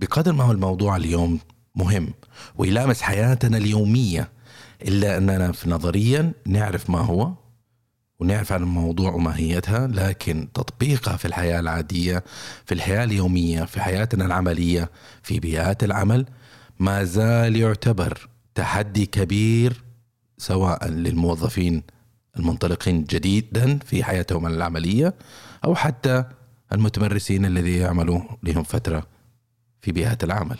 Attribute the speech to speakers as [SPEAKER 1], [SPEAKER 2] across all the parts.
[SPEAKER 1] بقدر ما هو الموضوع اليوم مهم ويلامس حياتنا اليومية إلا أننا في نظريا نعرف ما هو ونعرف عن الموضوع وماهيتها لكن تطبيقها في الحياة العادية في الحياة اليومية في حياتنا العملية في بيئات العمل ما زال يعتبر تحدي كبير سواء للموظفين المنطلقين جديدا في حياتهم العملية أو حتى المتمرسين الذي يعملوا لهم فترة في بيئات العمل.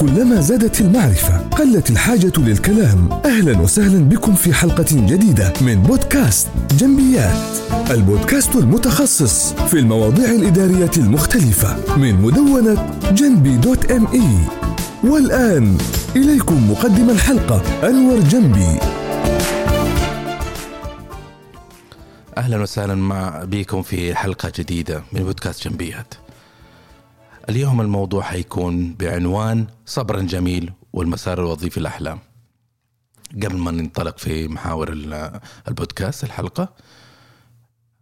[SPEAKER 2] كلما زادت المعرفة قلت الحاجة للكلام. أهلا وسهلا بكم في حلقة جديدة من بودكاست جنبيات. البودكاست المتخصص في المواضيع الإدارية المختلفة من مدونة جنبي دوت ام اي والآن إليكم مقدم الحلقة أنور جنبي.
[SPEAKER 1] أهلا وسهلا مع بكم في حلقة جديدة من بودكاست جنبيات. اليوم الموضوع حيكون بعنوان صبرا جميل والمسار الوظيفي الأحلام. قبل ما ننطلق في محاور البودكاست الحلقة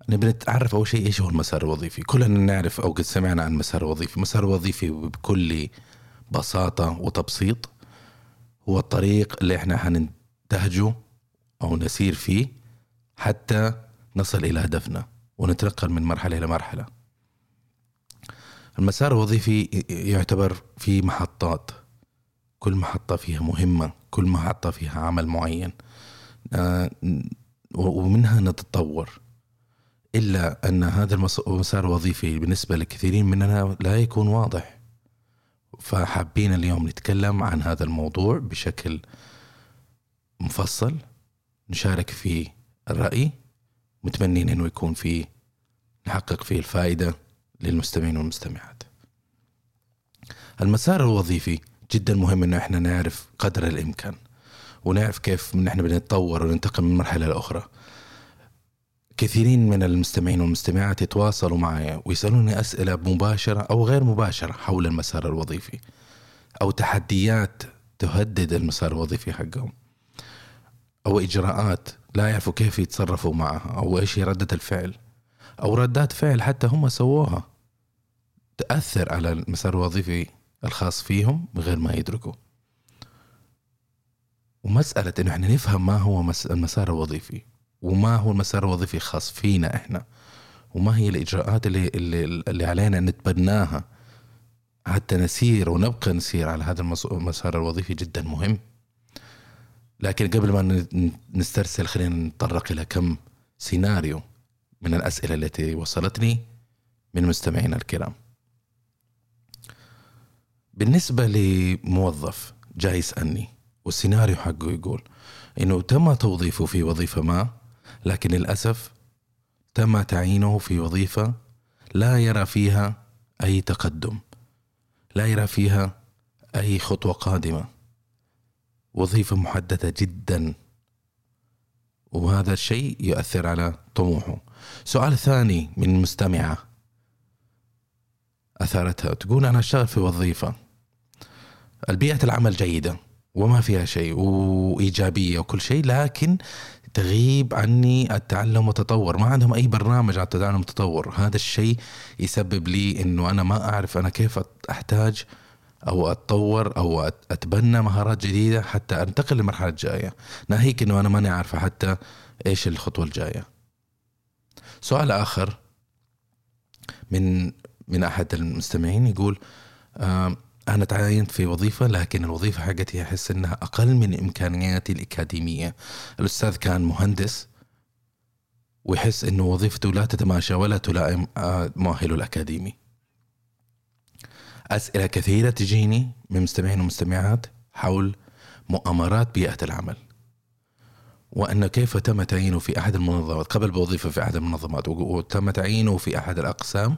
[SPEAKER 1] نبي نتعرف أول شيء إيش هو المسار الوظيفي. كلنا نعرف أو قد سمعنا عن المسار الوظيفي المسار الوظيفي بكل بساطة وتبسيط هو الطريق اللي إحنا حننتهجه أو نسير فيه حتى نصل إلى هدفنا ونتنقل من مرحلة إلى مرحلة. المسار الوظيفي يعتبر في محطات. كل محطة فيها مهمة كل محطة فيها عمل معين. آه، ومنها نتطور. إلا أن هذا المسار الوظيفي بالنسبة لكثيرين مننا لا يكون واضح. فحابين اليوم نتكلم عن هذا الموضوع بشكل مفصل نشارك فيه الرأي. متمنين أنه يكون فيه نحقق فيه الفائدة للمستمعين والمستمعات. المسار الوظيفي جدا مهم إنه إحنا نعرف قدر الإمكان ونعرف كيف من إحنا بنتطور وننتقل من مرحلة لاخرى كثيرين من المستمعين والمستمعات يتواصلوا معي ويسألوني أسئلة مباشرة أو غير مباشرة حول المسار الوظيفي أو تحديات تهدد المسار الوظيفي حقهم أو إجراءات لا يعرفوا كيف يتصرفوا معها أو إيش هي ردة الفعل. أو ردات فعل حتى هم سووها. تأثر على المسار الوظيفي الخاص فيهم من غير ما يدركوا. ومسألة إنه إحنا نفهم ما هو المسار الوظيفي وما هو المسار الوظيفي الخاص فينا إحنا وما هي الإجراءات اللي, اللي, اللي علينا نتبناها. حتى نسير ونبقى نسير على هذا المسار الوظيفي جدا مهم. لكن قبل ما نسترسل خلينا نتطرق إلى كم سيناريو من الأسئلة التي وصلتني من مستمعينا الكرام. بالنسبة لموظف جاي يسألني والسيناريو حقه يقول إنه تم توظيفه في وظيفة ما لكن للأسف تم تعيينه في وظيفة لا يرى فيها أي تقدم لا يرى فيها أي خطوة قادمة. وظيفة محددة جدا. وهذا الشيء يؤثر على طموحه. سؤال ثاني من مستمعة أثارتها. تقول أنا أشتغل في وظيفة. البيئة العمل جيدة وما فيها شيء وإيجابية وكل شيء لكن تغيب عني التعلم والتطور. ما عندهم أي برنامج على التعلم والتطور. هذا الشيء يسبب لي أنه أنا ما أعرف أنا كيف أحتاج أو أتطور أو أتبنى مهارات جديدة حتى أنتقل للمرحله الجايه ناهيك إنه أنا ماني عارفة حتى إيش الخطوة الجاية. سؤال آخر من من أحد المستمعين يقول أنا تعينت في وظيفة لكن الوظيفة حقتي أحس إنها أقل من إمكانياتي الأكاديمية. الأستاذ كان مهندس ويحس إنه وظيفته لا تتماشى ولا تلائم آه، مؤهله الأكاديمي. أسئلة كثيرة تجيني من مستمعين ومستمعات حول مؤامرات بيئة العمل. وأن كيف تم تعيينه في أحد المنظمات قبل بوظيفة في أحد المنظمات وتم تعيينه في أحد الأقسام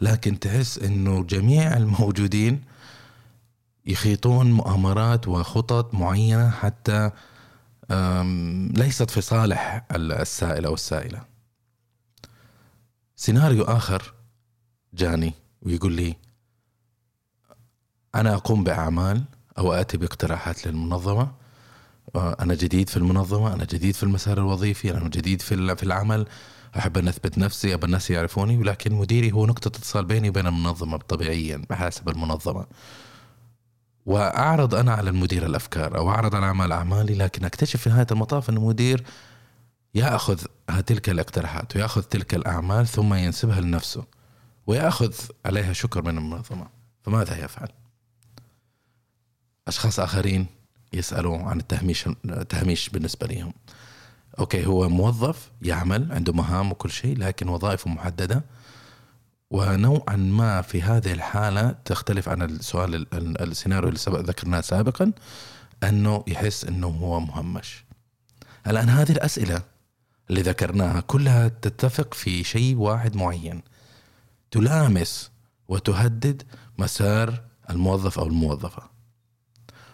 [SPEAKER 1] لكن تحس أنه جميع الموجودين يخيطون مؤامرات وخطط معينة حتى ليست في صالح السائل أو السائلة. سيناريو آخر جاني ويقول لي أنا أقوم بأعمال أو آتي باقتراحات للمنظمة. آه، أنا جديد في المنظمة أنا جديد في المسار الوظيفي أنا جديد في في العمل. أحب أن أثبت نفسي أبى الناس يعرفوني ولكن مديري هو نقطة اتصال بيني وبين المنظمة طبيعيا بحسب المنظمة. وأعرض أنا على المدير الأفكار أو أعرض على أعمال أعمالي لكن أكتشف في نهاية المطاف أن المدير يأخذ تلك الاقتراحات ويأخذ تلك الأعمال ثم ينسبها لنفسه ويأخذ عليها شكر من المنظمة. فماذا يفعل؟ أشخاص آخرين يسألوا عن التهميش التهميش بالنسبة لهم. أوكي هو موظف يعمل عنده مهام وكل شيء لكن وظائفه محددة. ونوعا ما في هذه الحالة تختلف عن السؤال السيناريو اللي سبق ذكرناه سابقا أنه يحس أنه هو مهمش. الآن هذه الأسئلة اللي ذكرناها كلها تتفق في شيء واحد معين. تلامس وتهدد مسار الموظف أو الموظفة.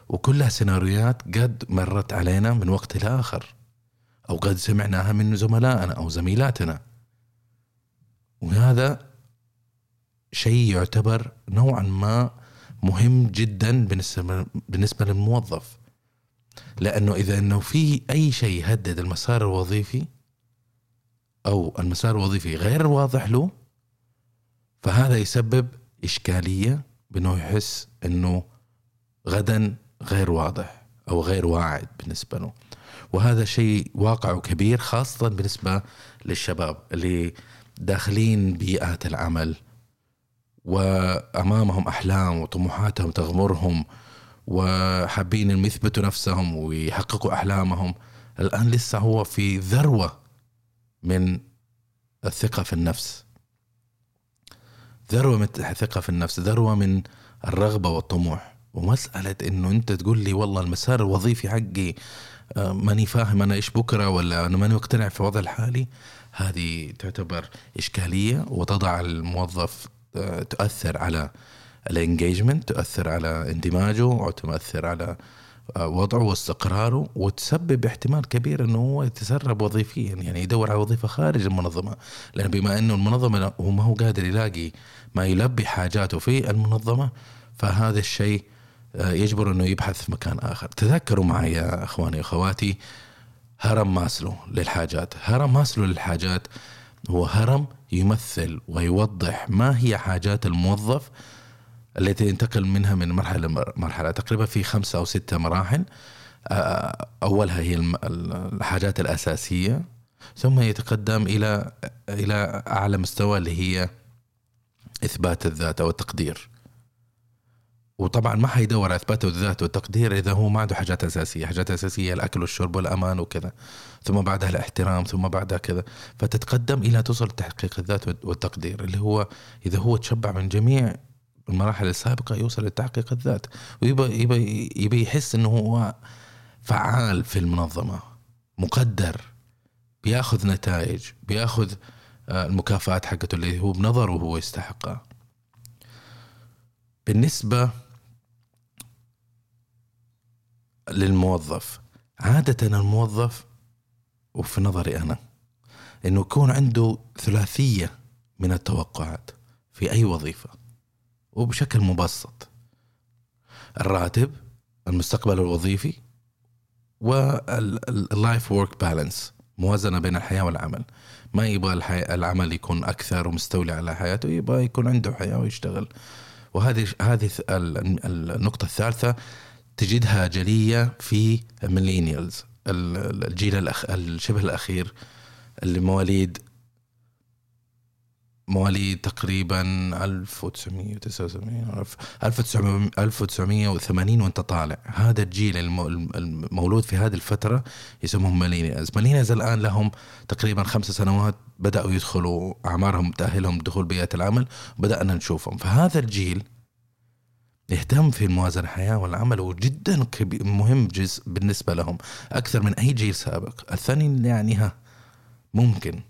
[SPEAKER 1] وكلها سيناريوهات قد مرت علينا من وقت لآخر أو قد سمعناها من زملائنا أو زميلاتنا. وهذا شيء يعتبر نوعا ما مهم جدا بالنسبة بالنسبة للموظف. لأنه إذا إنه في أي شيء يهدد المسار الوظيفي أو المسار الوظيفي غير واضح له فهذا يسبب إشكالية بأنه يحس إنه غدا غير واضح أو غير واعد بالنسبة له. وهذا شيء واقعه كبير خاصة بالنسبة للشباب اللي داخلين بيئات العمل. وأمامهم أحلام وطموحاتهم تغمرهم وحابين انهم يثبتوا نفسهم ويحققوا أحلامهم. الآن لسه هو في ذروة من الثقة في النفس. ذروة من الثقة في النفس ذروة من الرغبة والطموح. ومسألة إنه أنت تقول لي والله المسار الوظيفي حقي آه، ماني فاهم أنا إيش بكرة ولا أنا ماني مقتنع في الوضع الحالي. هذه تعتبر إشكالية وتضع الموظف تؤثر على الانجيجمنت تؤثر على اندماجه وتؤثر على آه، وضعه واستقراره وتسبب احتمال كبير إنه هو يتسرب وظيفيا يعني يدور على وظيفة خارج المنظمة. لأن بما إنه المنظمة هو ما هو قادر يلاقي ما يلبي حاجاته في المنظمة فهذا الشيء آه، يجبر أنه يبحث في مكان آخر. تذكروا معي يا أخواني وأخواتي هرم ماسلو للحاجات. هرم ماسلو للحاجات هو هرم يمثل ويوضح ما هي حاجات الموظف التي ينتقل منها من مرحلة لمرحلة تقريبا في خمسة أو ستة مراحل. أولها هي الحاجات الأساسية. ثم يتقدم إلى إلى أعلى مستوى اللي هي إثبات الذات أو التقدير. وطبعا ما حيدور على إثبات الذات والتقدير إذا هو ما عنده حاجات أساسية، حاجات أساسية الأكل والشرب والأمان وكذا، ثم بعدها الاحترام، ثم بعدها كذا، فتتقدم إلى توصل لتحقيق الذات والتقدير اللي هو إذا هو تشبع من جميع المراحل السابقة يوصل لتحقيق الذات، ويبى يبى يبى يحس إنه هو فعال في المنظمة، مقدر، بياخذ نتائج، بياخذ آه، المكافآت حقته اللي هو بنظره هو يستحقها. بالنسبة للموظف. عادة الموظف وفي نظري أنا أنه يكون عنده ثلاثية من التوقعات في أي وظيفة وبشكل مبسط. الراتب المستقبل الوظيفي واللايف ورك بالانس موازنة بين الحياة والعمل. ما يبغى العمل يكون أكثر ومستولي على حياته يبغى يكون عنده حياة ويشتغل. وهذه هذه النقطة الثالثة تجدها جلية في الميلينيالز الجيل الأخ الشبه الأخير اللي مواليد مواليد تقريبا 1979 1980 وانت طالع. هذا الجيل المولود في هذه الفترة يسموهم مالينيز مالينيز الآن لهم تقريبا خمس سنوات بدأوا يدخلوا أعمارهم تأهلهم دخول بيئة العمل بدأنا نشوفهم. فهذا الجيل يهتم في الموازنة الحياة والعمل وجدا مهم جزء بالنسبة لهم. أكثر من أي جيل سابق. الثاني يعني ها ممكن.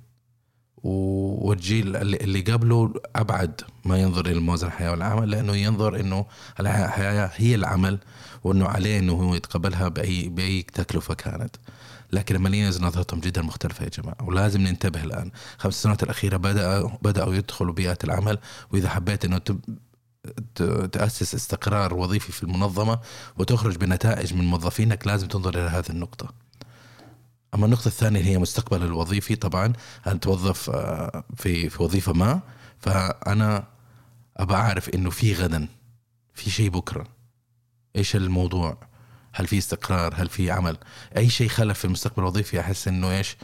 [SPEAKER 1] والجيل اللي قبله أبعد ما ينظر إلى موازنة الحياة والعمل لأنه ينظر إنه الحياة هي العمل وإنه عليه إنه هو يتقبلها باي بأي تكلفة كانت. لكن المالينيز نظرتهم جدا مختلفة يا جماعة ولازم ننتبه الآن. خمس سنوات الأخيرة بدأوا بدأوا يدخلوا بيئات العمل وإذا حبيت أنه تأسس استقرار وظيفي في المنظمة وتخرج بنتائج من موظفينك لازم تنظر إلى هذه النقطة. أما النقطة الثانية هي مستقبل الوظيفي. طبعا أنا توظف آه، في في وظيفة ما فأنا أبى أعرف إنه في غدا في شيء بكرة. إيش الموضوع؟ هل في استقرار؟ هل في عمل؟ أي شيء خلف في المستقبل الوظيفي أحس إنه إيش؟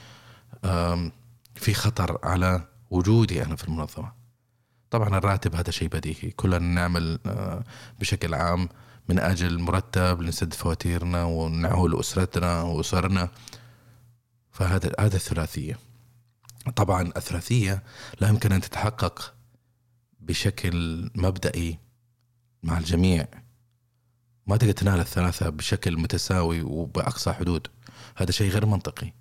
[SPEAKER 1] في خطر على وجودي أنا في المنظمة. طبعا الراتب هذا شيء بديهي. كلنا نعمل آه، بشكل عام من أجل مرتب لنسد فواتيرنا ونعول أسرتنا وأسرنا. فهذا هذا الثلاثية. طبعا الثلاثية لا يمكن أن تتحقق بشكل مبدئي مع الجميع. ما تقدر تنال الثلاثة بشكل متساوي وبأقصى حدود. هذا شيء غير منطقي.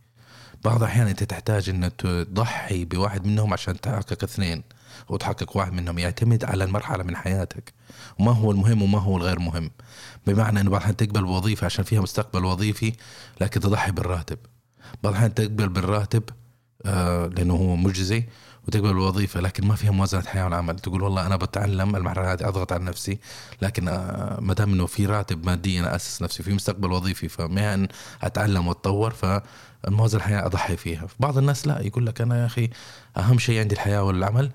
[SPEAKER 1] بعض الأحيان أنت تحتاج أن تضحي بواحد منهم عشان تحقق اثنين. وتحقق واحد منهم يعتمد على المرحلة من حياتك. وما هو المهم وما هو الغير مهم. بمعنى أنه بعض الأحيان تقبل بوظيفة عشان فيها مستقبل وظيفي لكن تضحي بالراتب. بعض الأحيان تقبل بالراتب آه لأنه هو مجزي وتقبل الوظيفة لكن ما فيها موازنة حياة والعمل. تقول والله أنا بتعلم المرحلة هذه أضغط على نفسي لكن آه، ما دام إنه في راتب مادي أنا أسس نفسي في مستقبل وظيفي فمهم أتعلم وأتطور فالموازنة الحياة أضحي فيها. بعض الناس لا يقول لك أنا يا أخي أهم شيء عندي الحياة والعمل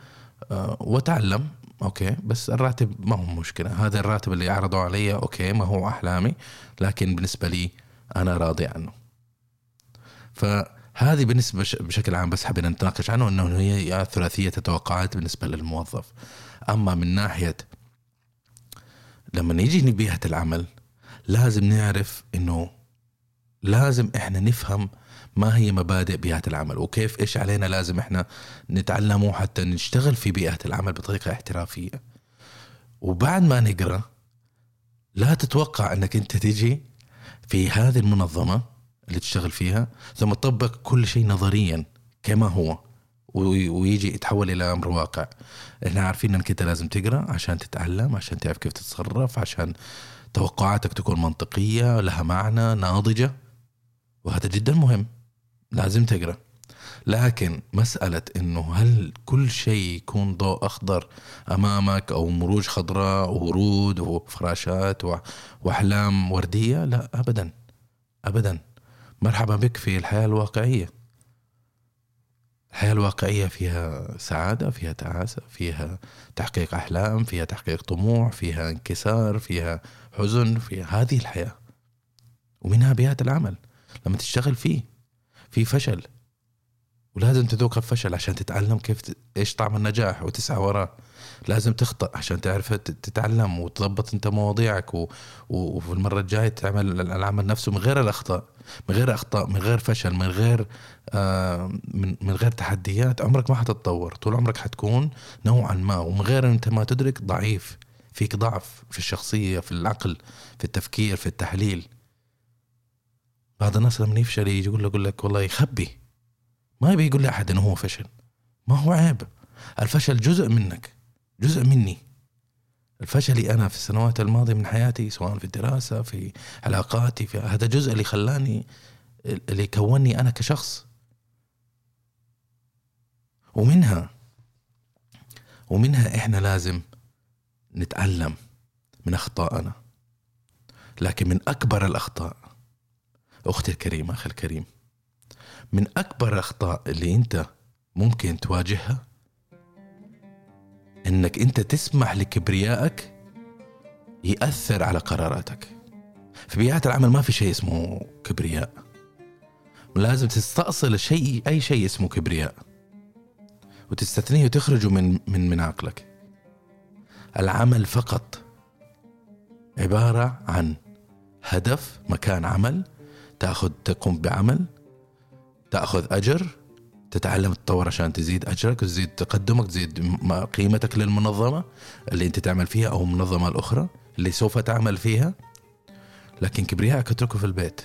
[SPEAKER 1] آه، وأتعلم okay. بس الراتب ما هو مشكلة. هذا الراتب اللي عرضوا علي okay ما هو أحلامي لكن بالنسبة لي أنا راضي عنه. ف هذه بالنسبة بشكل عام بس حبينا نتناقش عنه إنه هي ثلاثية التوقعات بالنسبة للموظف. أما من ناحية لما نيجي نبيهة العمل لازم نعرف إنه لازم إحنا نفهم ما هي مبادئ بيئة العمل وكيف إيش علينا لازم إحنا نتعلمه حتى نشتغل في بيئة العمل بطريقة احترافية. وبعد ما نقرأ لا تتوقع إنك أنت تجي في هذه المنظمة اللي تشتغل فيها ثم تطبق كل شيء نظريا كما هو ويجي يتحول إلى أمر واقع. إحنا عارفين إنك أنت لازم تقرأ عشان تتعلم عشان تعرف كيف تتصرف عشان توقعاتك تكون منطقية لها معنى ناضجة وهذا جدا مهم. لازم تقرأ. لكن مسألة إنه هل كل شيء يكون ضوء أخضر أمامك أو مروج خضراء وورود وفراشات وأحلام وردية؟ لا ابدا. ابدا. مرحبا بك في الحياة الواقعية. الحياة الواقعية فيها سعادة فيها تعاسة فيها تحقيق أحلام فيها تحقيق طموح فيها انكسار فيها حزن فيها هذه الحياة. ومنها بيئة العمل. لما تشتغل فيه. في فشل. ولازم تذوق الفشل عشان تتعلم كيف ت... إيش طعم النجاح وتسعى وراه. لازم تخطأ عشان تعرف تتعلم وتضبط أنت مواضيعك و... وفي المرة الجاية تعمل العمل نفسه من غير الأخطاء من غير أخطاء من غير فشل من غير آه من, من غير تحديات. عمرك ما حتتطور. طول عمرك حتكون نوعا ما. ومن غير أنت ما تدرك ضعيف. فيك ضعف في الشخصية في العقل في التفكير في التحليل. بعض الناس لما يفشل يجي يقول يقول لك والله يخبي. ما يبي يقول لأحد إنه هو فشل. ما هو عيب. الفشل جزء منك جزء مني. الفشلي أنا في السنوات الماضية من حياتي سواء في الدراسة في علاقاتي في هذا جزء اللي خلاني اللي كونني أنا كشخص. ومنها ومنها إحنا لازم نتعلم من اخطائنا لكن من أكبر الأخطاء أختي الكريمة أخي الكريم من أكبر الأخطاء اللي أنت ممكن تواجهها إنك أنت تسمح لكبريائك يأثر على قراراتك. في بيئات العمل ما في شيء اسمه كبرياء. لازم تستأصل شيء أي شيء اسمه كبرياء. وتستثنيه وتخرجه من من من عقلك العمل فقط عبارة عن هدف مكان عمل تأخذ تقوم بعمل تأخذ أجر تتعلم تطور عشان تزيد أجرك وتزيد تقدمك تزيد قيمتك للمنظمة اللي أنت تعمل فيها أو المنظمة الأخرى اللي سوف تعمل فيها. لكن كبريائك اتركه في البيت.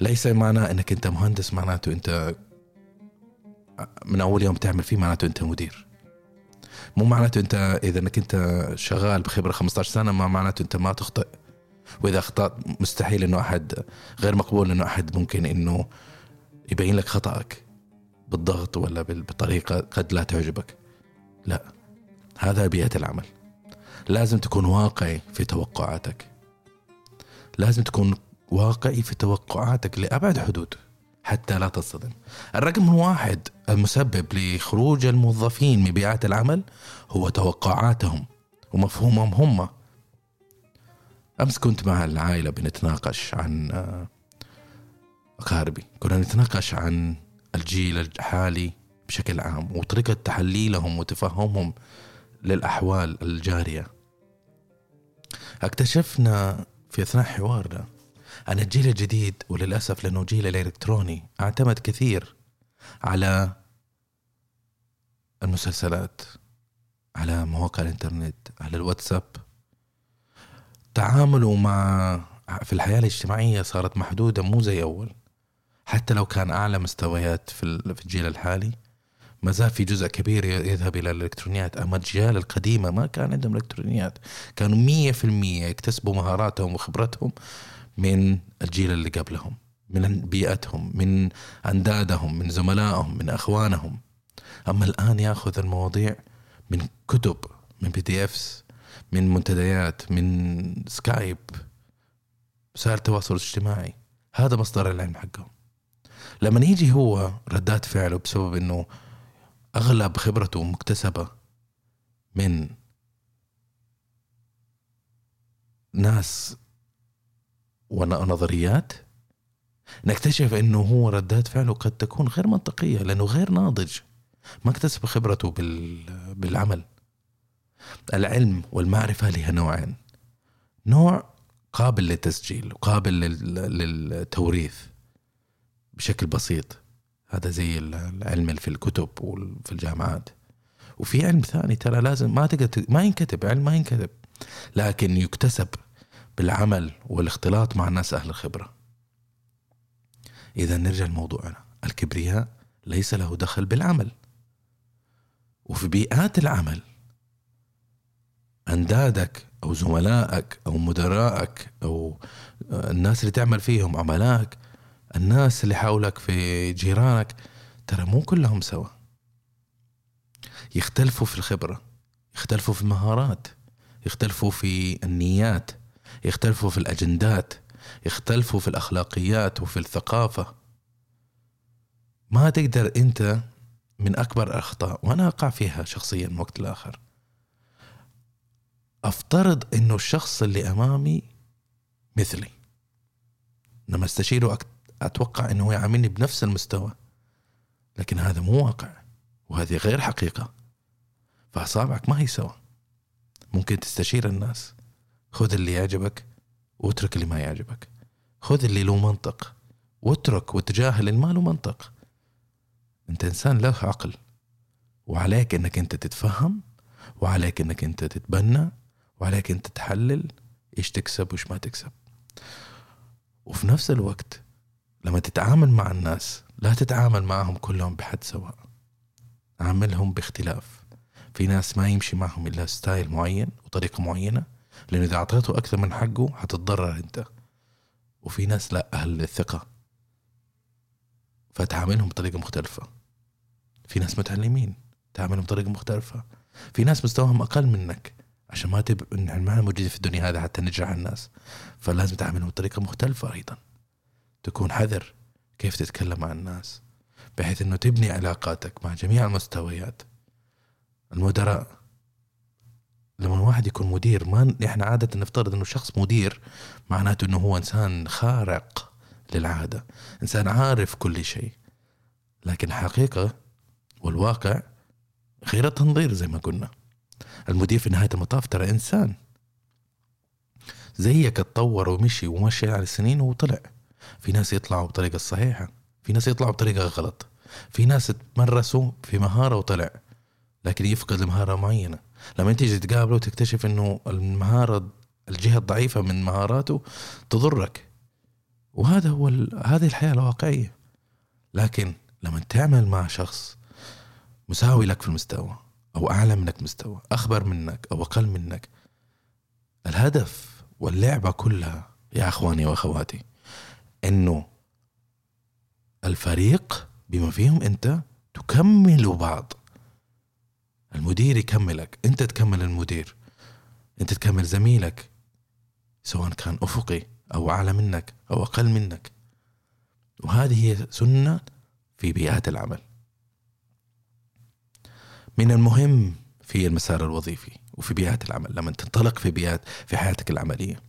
[SPEAKER 1] ليس معناه إنك أنت مهندس معناته أنت من أول يوم تعمل فيه معناته أنت مدير. مو معناته أنت إذا إنك أنت شغال بخبرة 15 سنة ما معناته أنت ما تخطئ. وإذا اخطات مستحيل إنه أحد غير مقبول إنه أحد ممكن إنه يبين لك خطأك بالضغط ولا بطريقة قد لا تعجبك. لا هذا بيئة العمل. لازم تكون واقعي في توقعاتك. لازم تكون واقعي في توقعاتك لأبعد حدود حتى لا تصطدم. الرقم واحد المسبب لخروج الموظفين من بيئات العمل هو توقعاتهم ومفهومهم هم. أمس كنت مع العائلة بنتناقش عن آه، أقاربي كنا نتناقش عن الجيل الحالي بشكل عام وطريقة تحليلهم وتفهمهم للأحوال الجارية. اكتشفنا في أثناء حوارنا أن الجيل الجديد وللأسف لأنه جيل الإلكتروني اعتمد كثير على المسلسلات على مواقع الإنترنت على الواتساب. تعامله مع في الحياة الاجتماعية صارت محدودة مو زي أول. حتى لو كان أعلى مستويات في الجيل الحالي ما زال في جزء كبير يذهب إلى الإلكترونيات. أما الأجيال القديمة ما كان عندهم إلكترونيات كانوا مية في المية يكتسبوا مهاراتهم وخبرتهم من الجيل اللي قبلهم من بيئتهم من أندادهم من زملائهم من أخوانهم. أما الآن يأخذ المواضيع من كتب من بي دي افس من منتديات من سكايب وسائل التواصل الاجتماعي. هذا مصدر العلم حقهم. لما يجي هو ردات فعله بسبب إنه أغلب خبرته مكتسبة من ناس ونظريات نكتشف إنه هو ردات فعله قد تكون غير منطقية لأنه غير ناضج. ما اكتسب خبرته بالعمل. العلم والمعرفة لها نوعين. نوع قابل للتسجيل وقابل للتوريث بشكل بسيط. هذا زي العلم في الكتب وفي الجامعات. وفي علم ثاني ترى لازم ما تقدر ما ينكتب علم ما ينكتب. لكن يكتسب بالعمل والاختلاط مع الناس أهل الخبرة. إذا نرجع لموضوعنا. الكبرياء ليس له دخل بالعمل. وفي بيئات العمل أندادك أو زملائك أو مدرائك أو الناس اللي تعمل فيهم عملاك الناس اللي حولك في جيرانك ترى مو كلهم سوا. يختلفوا في الخبرة يختلفوا في المهارات يختلفوا في النيات يختلفوا في الأجندات يختلفوا في الأخلاقيات وفي الثقافة. ما تقدر أنت من أكبر الأخطاء وأنا أقع فيها شخصيا وقت لآخر أفترض أنه الشخص اللي أمامي مثلي. لما أستشيره أتوقع أنه يعاملني بنفس المستوى. لكن هذا مو واقع وهذه غير حقيقة. فأصابعك ما هي سوا. ممكن تستشير الناس. خذ اللي يعجبك واترك اللي ما يعجبك. خذ اللي له منطق واترك وتجاهل اللي ما له منطق. أنت إنسان له عقل وعليك إنك أنت تتفهم وعليك إنك أنت تتبنى وعليك انت تحلل إيش تكسب وإيش ما تكسب. وفي نفس الوقت لما تتعامل مع الناس لا تتعامل معهم كلهم بحد سواء. عاملهم باختلاف. في ناس ما يمشي معهم إلا ستايل معين وطريقة معينة لأنه إذا أعطيته أكثر من حقه حتتضرر أنت. وفي ناس لا أهل الثقه فتعاملهم بطريقة مختلفة. في ناس متعلمين تعاملهم بطريقة مختلفة. في ناس مستواهم أقل منك. عشان ما تب ان ما موجودين في الدنيا هذا حتى نجرح الناس. فلازم تعاملهم بطريقة مختلفة أيضا. تكون حذر كيف تتكلم مع الناس. بحيث إنه تبني علاقاتك مع جميع المستويات. المدراء لما الواحد يكون مدير ما إحنا عادة نفترض إنه شخص مدير معناته إنه هو إنسان خارق للعادة. إنسان عارف كل شيء. لكن الحقيقة والواقع غير التنظير زي ما قلنا. المدير في نهاية المطاف ترى إنسان زيك اتطور ومشي ومشي على السنين وطلع. في ناس يطلعوا بطريقة الصحيحة في ناس يطلعوا بطريقة غلط في ناس تمرسوا في مهارة وطلع لكن يفقد مهارة معينة. لما تيجي تقابله تكتشف إنه المهارة الجهة الضعيفة من مهاراته تضرك. وهذا هو هذه الحياة الواقعية. لكن لما تعمل مع شخص مساوي لك في المستوى أو أعلى منك مستوى أخبر منك أو أقل منك. الهدف واللعبة كلها يا إخواني وأخواتي إنه الفريق بما فيهم أنت تكملوا بعض. المدير يكملك أنت تكمل المدير. أنت تكمل زميلك سواء كان أفقي أو أعلى منك أو أقل منك. وهذه هي سنة في بيئات العمل. من المهم في المسار الوظيفي وفي بيئات العمل لما تنطلق في بيئات في حياتك العملية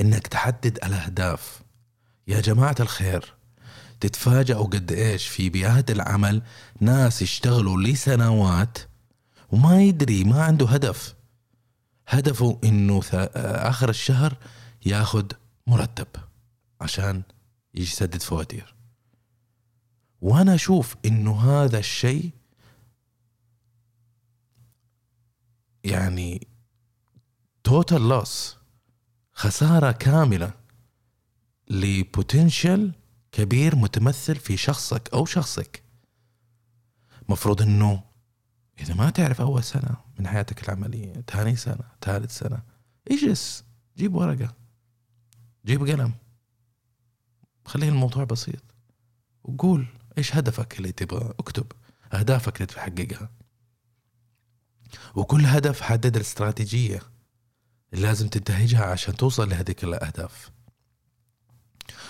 [SPEAKER 1] إنك تحدد الأهداف. يا جماعة الخير تتفاجئوا قد إيش في بيئات العمل ناس يشتغلوا لسنوات وما يدري ما عنده هدف. هدفه إنه آخر الشهر ياخذ مرتب عشان يسدد فواتير. وأنا أشوف إنه هذا الشيء يعني توتال لوس خسارة كاملة لبوتنشل كبير متمثل في شخصك أو شخصك. مفروض إنه إذا ما تعرف أول سنة من حياتك العملية ثاني سنة ثالث سنة اجلس جيب ورقة جيب قلم. خليه الموضوع بسيط. وقول إيش هدفك اللي تبغى اكتب أهدافك اللي تحققها. وكل هدف حدد الاستراتيجية اللي لازم تنتهجها عشان توصل لهذيك الأهداف.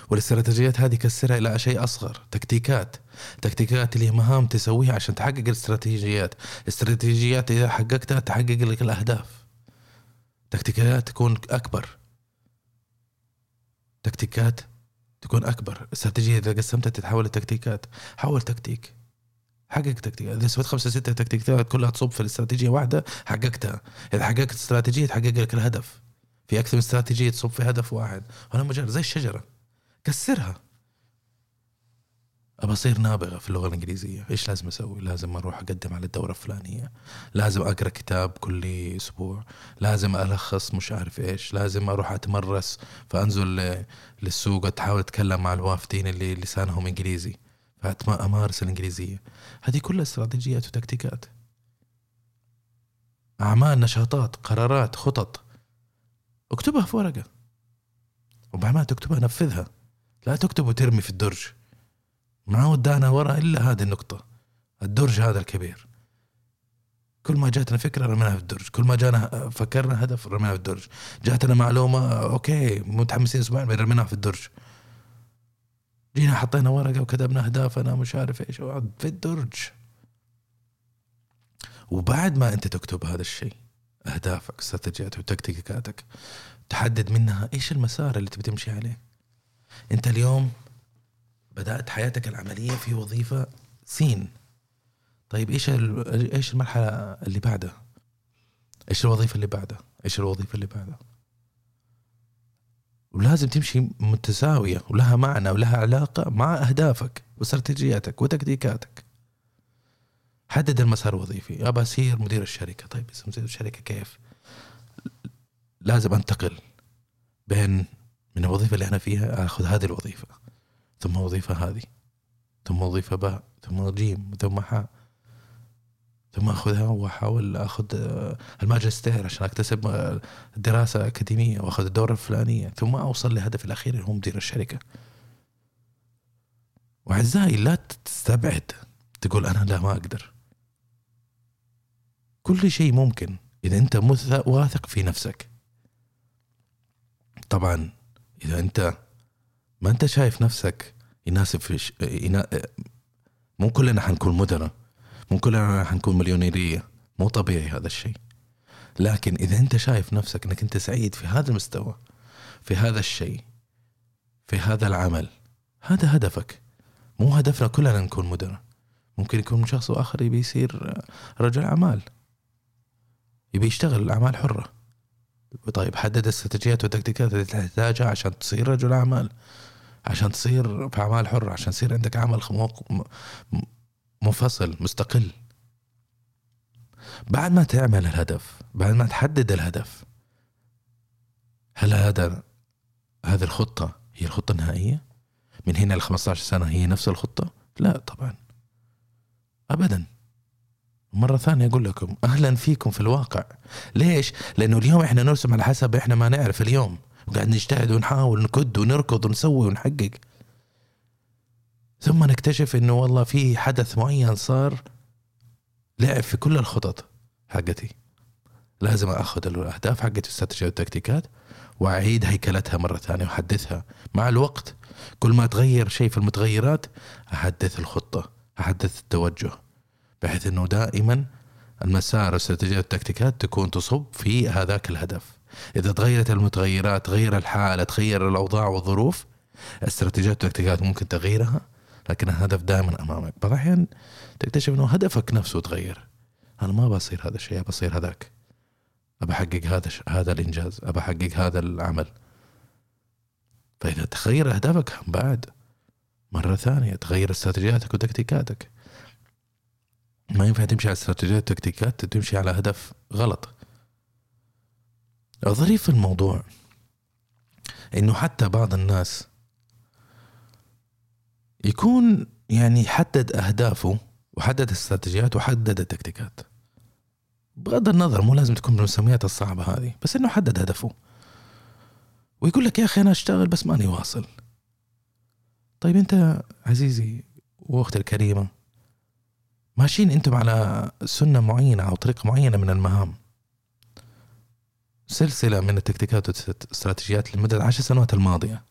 [SPEAKER 1] والاستراتيجيات هذه كسرها إلى شيء أصغر تكتيكات. تكتيكات اللي مهام تسويها عشان تحقق الاستراتيجيات. استراتيجيات إذا حققتها تحقق لك الأهداف. تكتيكات تكون أكبر. تكتيكات تكون أكبر. استراتيجية إذا قسمتها تتحول لتكتيكات. حول تكتيك. حقق تكتيك إذا سويت خمسة ستة تكتيكات كلها تصب في الاستراتيجية واحدة حققتها. إذا حققت استراتيجية تحقق لك الهدف. في أكثر من استراتيجية تصب في هدف واحد. هنا مجرد زي الشجرة. كسرها. أبى أصير نابغة في اللغة الإنجليزية. إيش لازم أسوي؟ لازم أروح أقدم على الدورة الفلانية. لازم أقرأ كتاب كل أسبوع. لازم ألخص مش عارف إيش. لازم أروح أتمرس. فأنزل للسوق احاول أتكلم مع الوافدين اللي لسانهم إنجليزي. فامارس الإنجليزية. هذه كلها استراتيجيات وتكتيكات. أعمال نشاطات قرارات خطط. اكتبها في ورقة. وبعد ما تكتبها نفذها. لا تكتب وترمي في الدرج. ما ودانا ورا إلا هذه النقطة. الدرج هذا الكبير. كل ما جاتنا فكرة رميناها في الدرج. كل ما جانا فكرنا هدف رميناها في الدرج. جاتنا معلومة أوكي متحمسين أسبوعين رميناها في الدرج. جينا حطينا ورقة وكتبنا أهدافنا مش عارف إيش. في الدرج. وبعد ما أنت تكتب هذا الشيء أهدافك استراتيجياتك وتكتيكاتك تحدد منها إيش المسار اللي تبي تمشي عليه. أنت اليوم بدأت حياتك العملية في وظيفة سين. طيب إيش إيش المرحلة اللي بعدها؟ إيش الوظيفة اللي بعدها؟ إيش الوظيفة اللي بعدها؟ ولازم تمشي متساوية ولها معنى ولها علاقة مع أهدافك واستراتيجياتك وتكتيكاتك. حدد المسار الوظيفي ابى اصير مدير الشركة. طيب مدير الشركة كيف؟ لازم أنتقل بين من الوظيفة اللي أنا فيها آخذ هذه الوظيفة ثم وظيفة هذه ثم وظيفة باء ثم جيم ثم حاء. ثم أخذها وأحاول أخذ الماجستير عشان أكتسب دراسة أكاديمية وأخذ الدورة الفلانية ثم أوصل لهدفي الأخير اللي هو مدير الشركة. وأعزائي لا تستبعد تقول أنا لا ما أقدر. كل شيء ممكن إذا أنت واثق في نفسك. طبعا إذا أنت ما أنت شايف نفسك يناسب في ش... ينا... مو كلنا حنكون مدراء مو كلنا حنكون مليونيرية مو طبيعي هذا الشيء. لكن إذا أنت شايف نفسك إنك أنت سعيد في هذا المستوى في هذا الشيء في هذا العمل هذا هدفك. مو هدفنا كلنا نكون مدراء. ممكن يكون شخص آخر يبي يصير رجل أعمال. يبي يشتغل أعمال حرة. طيب حدد الاستراتيجيات والتكتيكات اللي تحتاجها عشان تصير رجل أعمال عشان تصير في أعمال حرة عشان يصير عندك عمل منفصل مستقل. بعد ما تعمل الهدف بعد ما تحدد الهدف هل هذا هذه الخطة هي الخطة النهائية؟ من هنا ل 15 سنة هي نفس الخطة؟ لا طبعا. أبدا. مرة ثانية أقول لكم أهلا فيكم في الواقع. ليش؟ لأنه اليوم إحنا نرسم على حسب إحنا ما نعرف اليوم. وقاعد نجتهد ونحاول نكد ونركض ونسوي ونحقق. ثم نكتشف إنه والله في حدث معين صار لعب في كل الخطط حقتي. لازم أخذ الأهداف حقت الاستراتيجيه والتكتيكات وأعيد هيكلتها مرة ثانية وأحدثها. مع الوقت كل ما تغير شيء في المتغيرات أحدث الخطة أحدث التوجه بحيث إنه دائما المسار الاستراتيجيات والتكتيكات تكون تصب في هذاك الهدف. إذا تغيرت المتغيرات تغير الحالة تغير الأوضاع والظروف استراتيجيات والتكتيكات ممكن تغييرها لكن الهدف دائما أمامك. بعض الأحيان تكتشف إنه هدفك نفسه تغير. أنا ما بصير هذا الشيء بصير هذاك. أبى أحقق هذا هذا الإنجاز أبى أحقق هذا العمل. فإذا تغير أهدافك بعد. مرة ثانية تغير استراتيجياتك وتكتيكاتك. ما ينفع تمشي على استراتيجيات وتكتيكات تمشي على هدف غلط. الظريف في الموضوع إنه حتى بعض الناس يكون يعني حدد أهدافه وحدد استراتيجيات وحدد التكتيكات. بغض النظر مو لازم تكون بالمسميات الصعبة هذه بس إنه حدد هدفه. ويقول لك يا أخي أنا أشتغل بس ماني واصل. طيب أنت عزيزي وأختي الكريمة ماشيين أنتم على سنة معينة أو طريقة معينة من المهام. سلسلة من التكتيكات والاستراتيجيات لمدة العشر سنوات الماضية.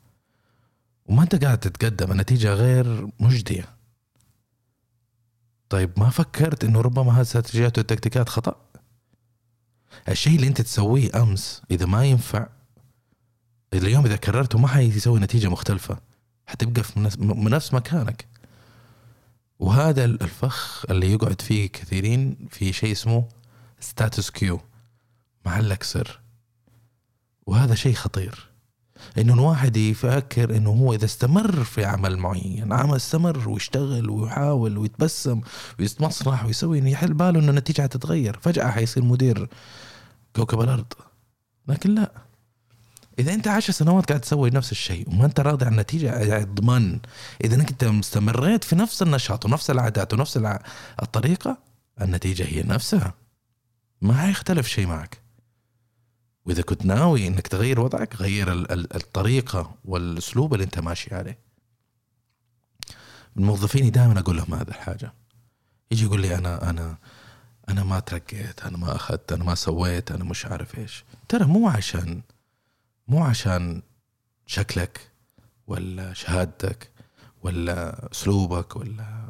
[SPEAKER 1] وما أنت قاعد تتقدم النتيجة غير مجدية. طيب ما فكرت إنه ربما هذه الاستراتيجيات والتكتيكات خطأ؟ الشيء اللي أنت تسويه أمس إذا ما ينفع اليوم إذا كررته ما حيسوي نتيجة مختلفة حتبقى في نفس مكانك. وهذا الفخ اللي يقعد فيه كثيرين في شيء اسمه status quo محلك سر. وهذا شيء خطير. إنه الواحد يفكر إنه هو إذا استمر في عمل معين عمل استمر ويشتغل ويحاول ويتبسم ويتمصلح ويسوي إنه يحل باله إنه النتيجة حتتغير فجأة حيصير مدير كوكب الأرض. لكن لا. إذا أنت عشر سنوات قاعد تسوي نفس الشيء وما أنت راضي عن النتيجة اضمن. إذا أنت استمريت في نفس النشاط ونفس العادات ونفس الطريقة النتيجة هي نفسها. ما حيختلف شيء معك. وإذا كنت ناوي إنك تغير وضعك غير الطريقة والأسلوب اللي أنت ماشي عليه. الموظفين دائما أقول لهم هذا الحاجة. يجي يقول لي أنا أنا أنا ما ترقيت أنا ما أخذت أنا ما سويت أنا مش عارف إيش. ترى مو عشان مو عشان شكلك ولا شهادتك ولا أسلوبك ولا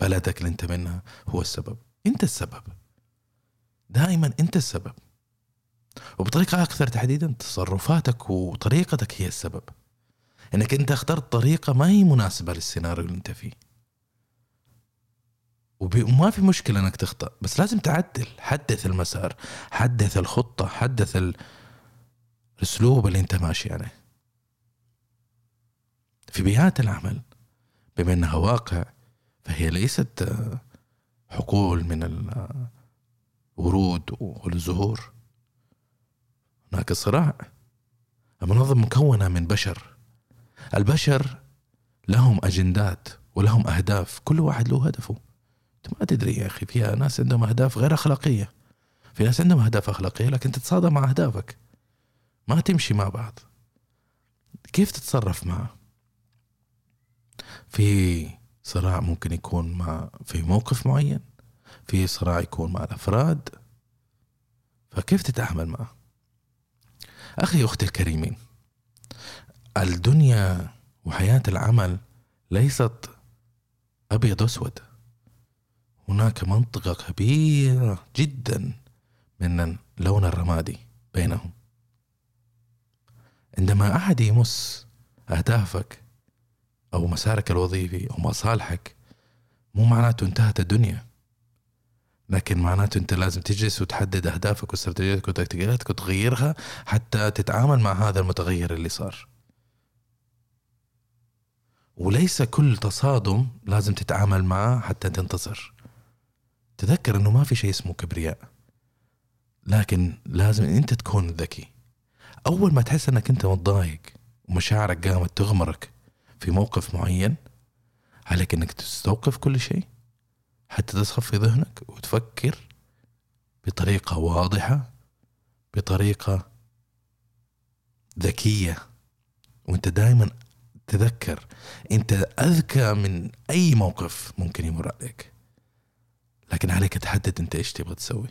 [SPEAKER 1] بلدك اللي أنت منها هو السبب. أنت السبب. دائما أنت السبب. وبطريقة أكثر تحديدا تصرفاتك وطريقتك هي السبب. إنك أنت اخترت طريقة ما هي مناسبة للسيناريو اللي أنت فيه. وما في مشكلة إنك تخطأ بس لازم تعدل حدث المسار حدث الخطة حدث الأسلوب اللي أنت ماشي عليه. في بيئات العمل بما إنها واقع فهي ليست حقول من الورود والزهور. هناك صراع. المنظمة مكونة من بشر. البشر لهم أجندات ولهم أهداف. كل واحد له هدفه. أنت ما تدري يا أخي فيها ناس عندهم أهداف غير أخلاقية. في ناس عندهم أهداف أخلاقية لكن تتصادم مع أهدافك. ما تمشي مع بعض. كيف تتصرف معه؟ في صراع ممكن يكون مع في موقف معين. في صراع يكون مع الأفراد. فكيف تتعامل معه؟ أخي أختي الكريمين الدنيا وحياة العمل ليست أبيض أسود هناك منطقة كبيرة جدا من اللون الرمادي بينهم. عندما أحد يمس أهدافك أو مسارك الوظيفي أو مصالحك مو معناته انتهت الدنيا. لكن معناته انت لازم تجلس وتحدد أهدافك واستراتيجيتك وتكتيكاتك وتغيرها حتى تتعامل مع هذا المتغير اللي صار. وليس كل تصادم لازم تتعامل معه حتى تنتصر تذكر إنه ما في شيء اسمه كبرياء. لكن لازم أنت تكون ذكي. أول ما تحس إنك أنت متضايق ومشاعرك قامت تغمرك في موقف معين عليك إنك تستوقف كل شيء. حتى تصفي ذهنك وتفكر بطريقة واضحة بطريقة ذكية. وأنت دائما تذكر أنت أذكى من أي موقف ممكن يمر عليك. لكن عليك تحدد أنت إيش تبغى تسوي.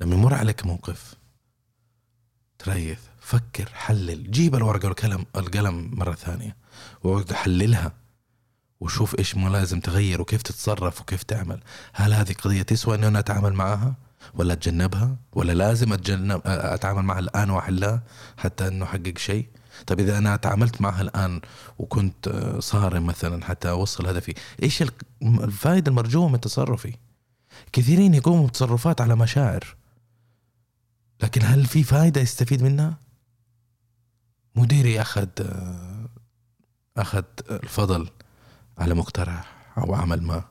[SPEAKER 1] لما يمر عليك موقف تريث فكر حلل. جيب الورقة والقلم القلم مرة ثانية وحللها وشوف إيش ما لازم تغير وكيف تتصرف وكيف تعمل. هل هذه قضية تسوى إني أنا أتعامل معها؟ ولا أتجنبها؟ ولا لازم اتجنب أتعامل معها الآن واحلها حتى إنه أحقق شيء؟ طيب إذا أنا تعاملت معها الآن وكنت صارم مثلا حتى أوصل هدفي إيش الفائدة المرجوة من تصرفي؟ كثيرين يقوموا بتصرفات على مشاعر. لكن هل في فائدة يستفيد منها؟ مديري أخذ أخذ الفضل على مقترح أو عمل ما.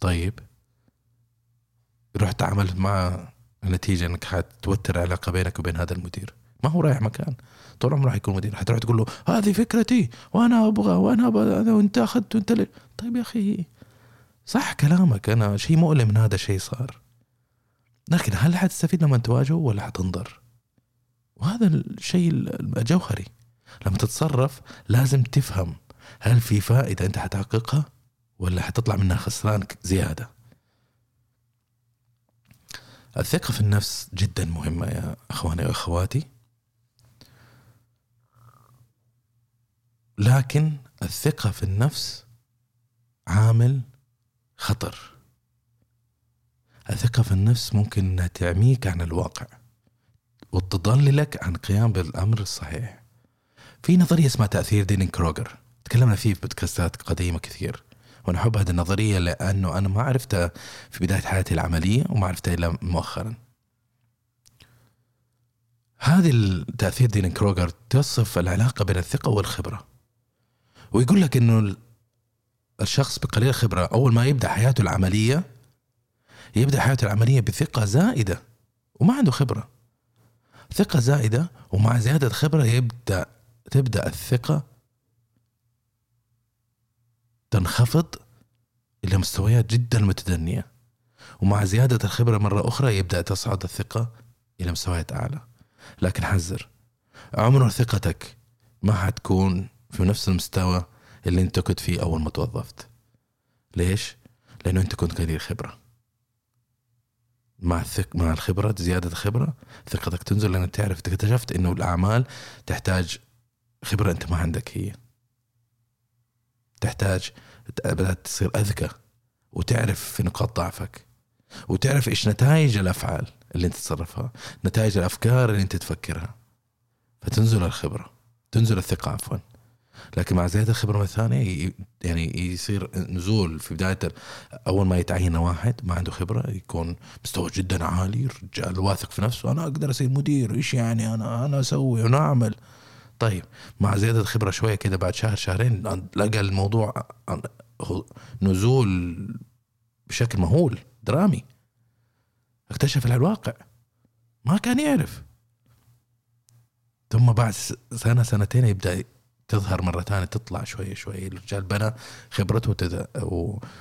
[SPEAKER 1] طيب. رحت عملت مع النتيجة إنك حتوتر العلاقة بينك وبين هذا المدير. ما هو رايح مكان. طول عمره حيكون مدير. حتروح تقول له هذه فكرتي وأنا أبغى وأنا أبغى وأنت أخذت وأنت لي. طيب يا أخي صح كلامك. أنا شيء مؤلم من هذا الشيء صار. لكن هل حتستفيد لما تواجهه ولا حتنظر وهذا الشيء الجوهري. لما تتصرف لازم تفهم. هل في فائدة أنت حتحققها ولا حتطلع منها خسران زيادة؟ الثقة في النفس جدا مهمة يا أخواني وأخواتي. لكن الثقة في النفس عامل خطر. الثقة في النفس ممكن أنها تعميك عن الواقع وتضللك عن قيام بالأمر الصحيح. في نظرية اسمها تأثير دينين كروجر. تكلمنا فيه في بودكاستات قديمة كثير وأنا احب هذه النظرية لأنه أنا ما عرفتها في بداية حياتي العملية وما عرفتها إلا مؤخرا. هذه التأثير دين كروجر تصف العلاقة بين الثقة والخبرة. ويقول لك إنه الشخص بقليل الخبرة أول ما يبدأ حياته العملية يبدأ حياته العملية بثقة زائدة وما عنده خبرة. ثقة زائدة ومع زيادة خبرة يبدا تبدأ الثقة تنخفض إلى مستويات جدا متدنية. ومع زيادة الخبرة مرة أخرى يبدأ تصعد الثقة إلى مستويات أعلى. لكن حذر عمر ثقتك ما حتكون في نفس المستوى اللي أنت كنت فيه أول ما توظفت. ليش؟ لأنه أنت كنت قليل خبرة. مع الثق مع الخبرة زيادة الخبرة ثقتك تنزل لأنك تعرف اكتشفت أنه الأعمال تحتاج خبرة أنت ما عندك هي. تحتاج تصير أذكى وتعرف في نقاط ضعفك وتعرف إيش نتائج الأفعال اللي أنت تتصرفها نتائج الأفكار اللي أنت تفكرها. فتنزل الخبرة تنزل الثقة عفوا. لكن مع زيادة الخبرة الثانية يعني يصير نزول في بداية أول ما يتعين واحد ما عنده خبرة يكون مستوى جدا عالي رجال واثق في نفسه أنا أقدر أصير مدير إيش يعني أنا؟ أنا أسوي وأنا أعمل طيب مع زيادة الخبرة شوية كده بعد شهر شهرين لقى الموضوع نزول بشكل مهول درامي. اكتشف الواقع. ما كان يعرف. ثم بعد سنة سنتين يبدأ تظهر مرة ثانية تطلع شوية شوية الرجال بنى خبرته.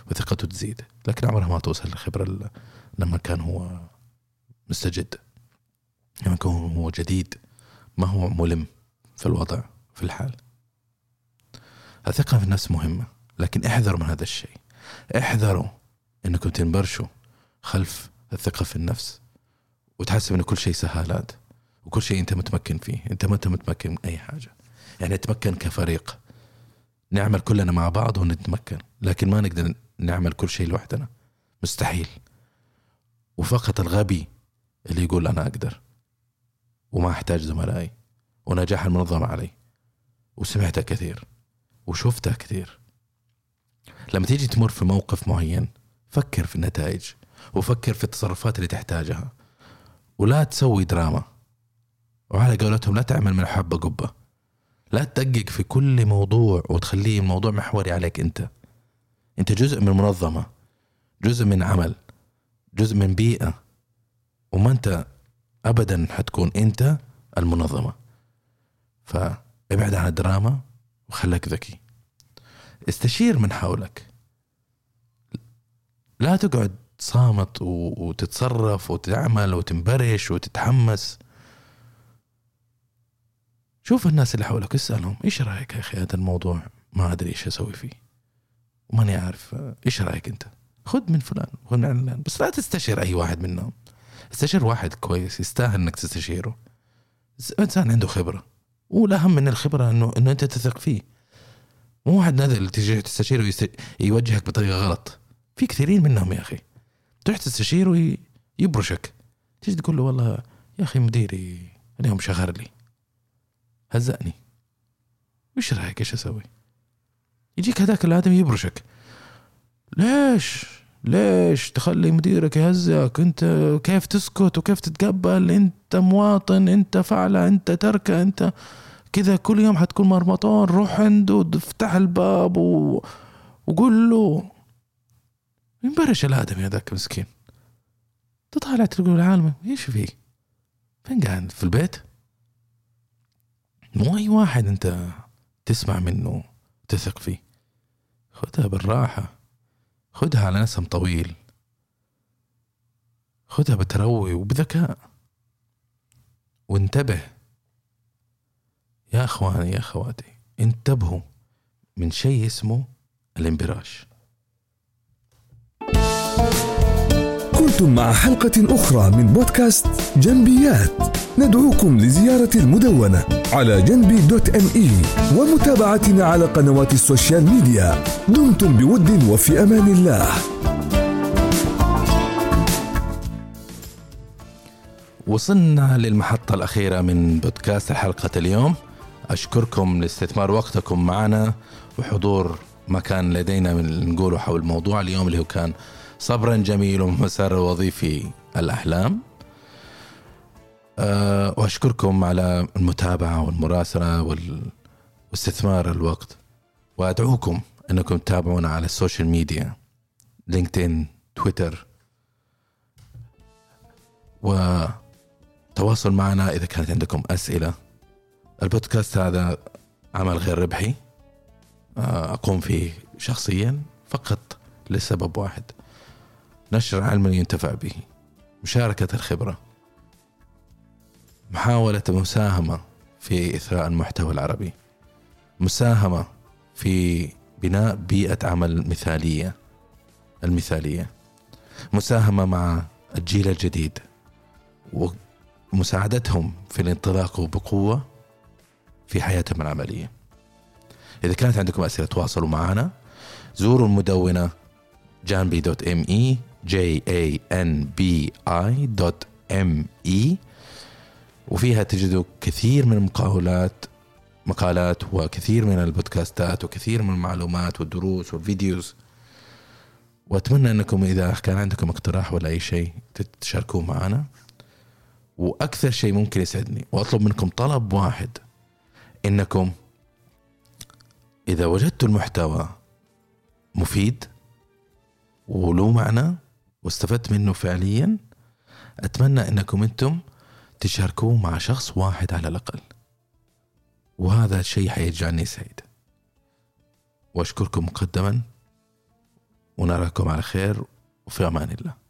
[SPEAKER 1] وثقته تزيد. لكن عمرها ما توصل للخبرة لما كان هو مستجد. لما كان هو جديد ما هو ملم. في الوضع في الحال. الثقة في النفس مهمة لكن احذروا من هذا الشيء. احذروا انكم تنبرشوا خلف الثقة في النفس وتحسب ان كل شيء سهالات وكل شيء انت متمكن فيه انت ما انت متمكن من اي حاجة. يعني نتمكن كفريق نعمل كلنا مع بعض ونتمكن لكن ما نقدر نعمل كل شيء لوحدنا. مستحيل. وفقط الغبي اللي يقول أنا أقدر وما أحتاج زملائي. ونجاح المنظمة علي. وسمعتها كثير. وشفتها كثير. لما تيجي تمر في موقف معين فكر في النتائج. وفكر في التصرفات اللي تحتاجها. ولا تسوي دراما. وعلى قولتهم لا تعمل من حبة قبة. لا تدقق في كل موضوع وتخليه الموضوع محوري عليك أنت. أنت جزء من منظمة. جزء من عمل. جزء من بيئة. وما أنت ابدا حتكون أنت المنظمة. فابعد عن الدراما وخليك ذكي. استشير من حولك. لا تقعد صامت وتتصرف وتعمل وتنبرش وتتحمس. شوف الناس اللي حولك اسألهم إيش رأيك يا أخي هذا الموضوع؟ ما أدري إيش أسوي فيه. وماني عارف إيش رأيك أنت؟ خذ من فلان خذ من علان بس لا تستشير أي واحد منهم. استشير واحد كويس يستاهل إنك تستشيره. إنسان عنده خبرة. والاهم من الخبرة انه إنه أنت تثق فيه. مو واحد تجي تستشيره. يوجهك بطريقة غلط. في كثيرين منهم يا أخي. تروح تستشيره يبرشك تيجي تقول له والله يا أخي مديري اليوم شغر لي. هزأني. وش رأيك؟ إيش أسوي؟ يجيك هذاك الآدمي يبرشك. ليش؟ ليش تخلي مديرك يهزك انت كيف تسكت وكيف تتقبل؟ انت مواطن انت فعلة انت تركة انت كذا. كل يوم حتكون مرمطون. روح عنده افتح الباب و... وقول له ينبرش الادمي هذاك مسكين تطالع تقول العالم إيش فيه فين قاعد؟ في البيت؟ مو أي واحد أنت تسمع منه تثق فيه. خذها بالراحة. خذها على نسم طويل. خذها بتروي وبذكاء. وانتبه. يا أخواني يا أخواتي انتبهوا من شيء اسمه الانبراش.
[SPEAKER 2] كنتم مع حلقة أخرى من بودكاست جنبيات. ندعوكم لزيارة المدونة على Janbi dot ME ومتابعتنا على قنوات ال social media. دمتم بود وفي أمان الله.
[SPEAKER 1] وصلنا للمحطة الأخيرة من بودكاست حلقة اليوم. أشكركم لاستثمار وقتكم معنا وحضور ما كان لدينا من نقوله حول الموضوع. اليوم اللي هو كان صبرا جميل ومسار الوظيفي الأحلام. أه وأشكركم على المتابعة والمراسلة واستثمار الوقت. وأدعوكم أنكم تتابعونا على ال social media LinkedIn Twitter. وتواصل معنا إذا كانت عندكم أسئلة. البودكاست هذا عمل غير ربحي. آه، أقوم فيه شخصيا فقط لسبب واحد. نشر علم ينتفع به. مشاركة الخبرة. محاولة مساهمة في إثراء المحتوى العربي. مساهمة في بناء بيئة عمل مثالية المثالية. مساهمة مع الجيل الجديد. ومساعدتهم في الانطلاق بقوة في حياتهم العملية. إذا كانت عندكم أسئلة تواصلوا معنا. زوروا المدونة جانبي دوت ام اي j a n b i دوت m e. وفيها تجدوا كثير من المقالات مقالات وكثير من البودكاستات وكثير من المعلومات والدروس وال videos. وأتمنى أنكم إذا كان عندكم اقتراح ولا أي شيء تشاركوه معنا. وأكثر شيء ممكن يسعدني وأطلب منكم طلب واحد. إنكم إذا وجدتوا المحتوى مفيد وله معنى واستفدت منه فعليا. أتمنى أنكم أنتم تشاركوه مع شخص واحد على الأقل. وهذا الشيء حيجعلني سعيد. وأشكركم مقدما. ونراكم على خير. وفي أمان الله.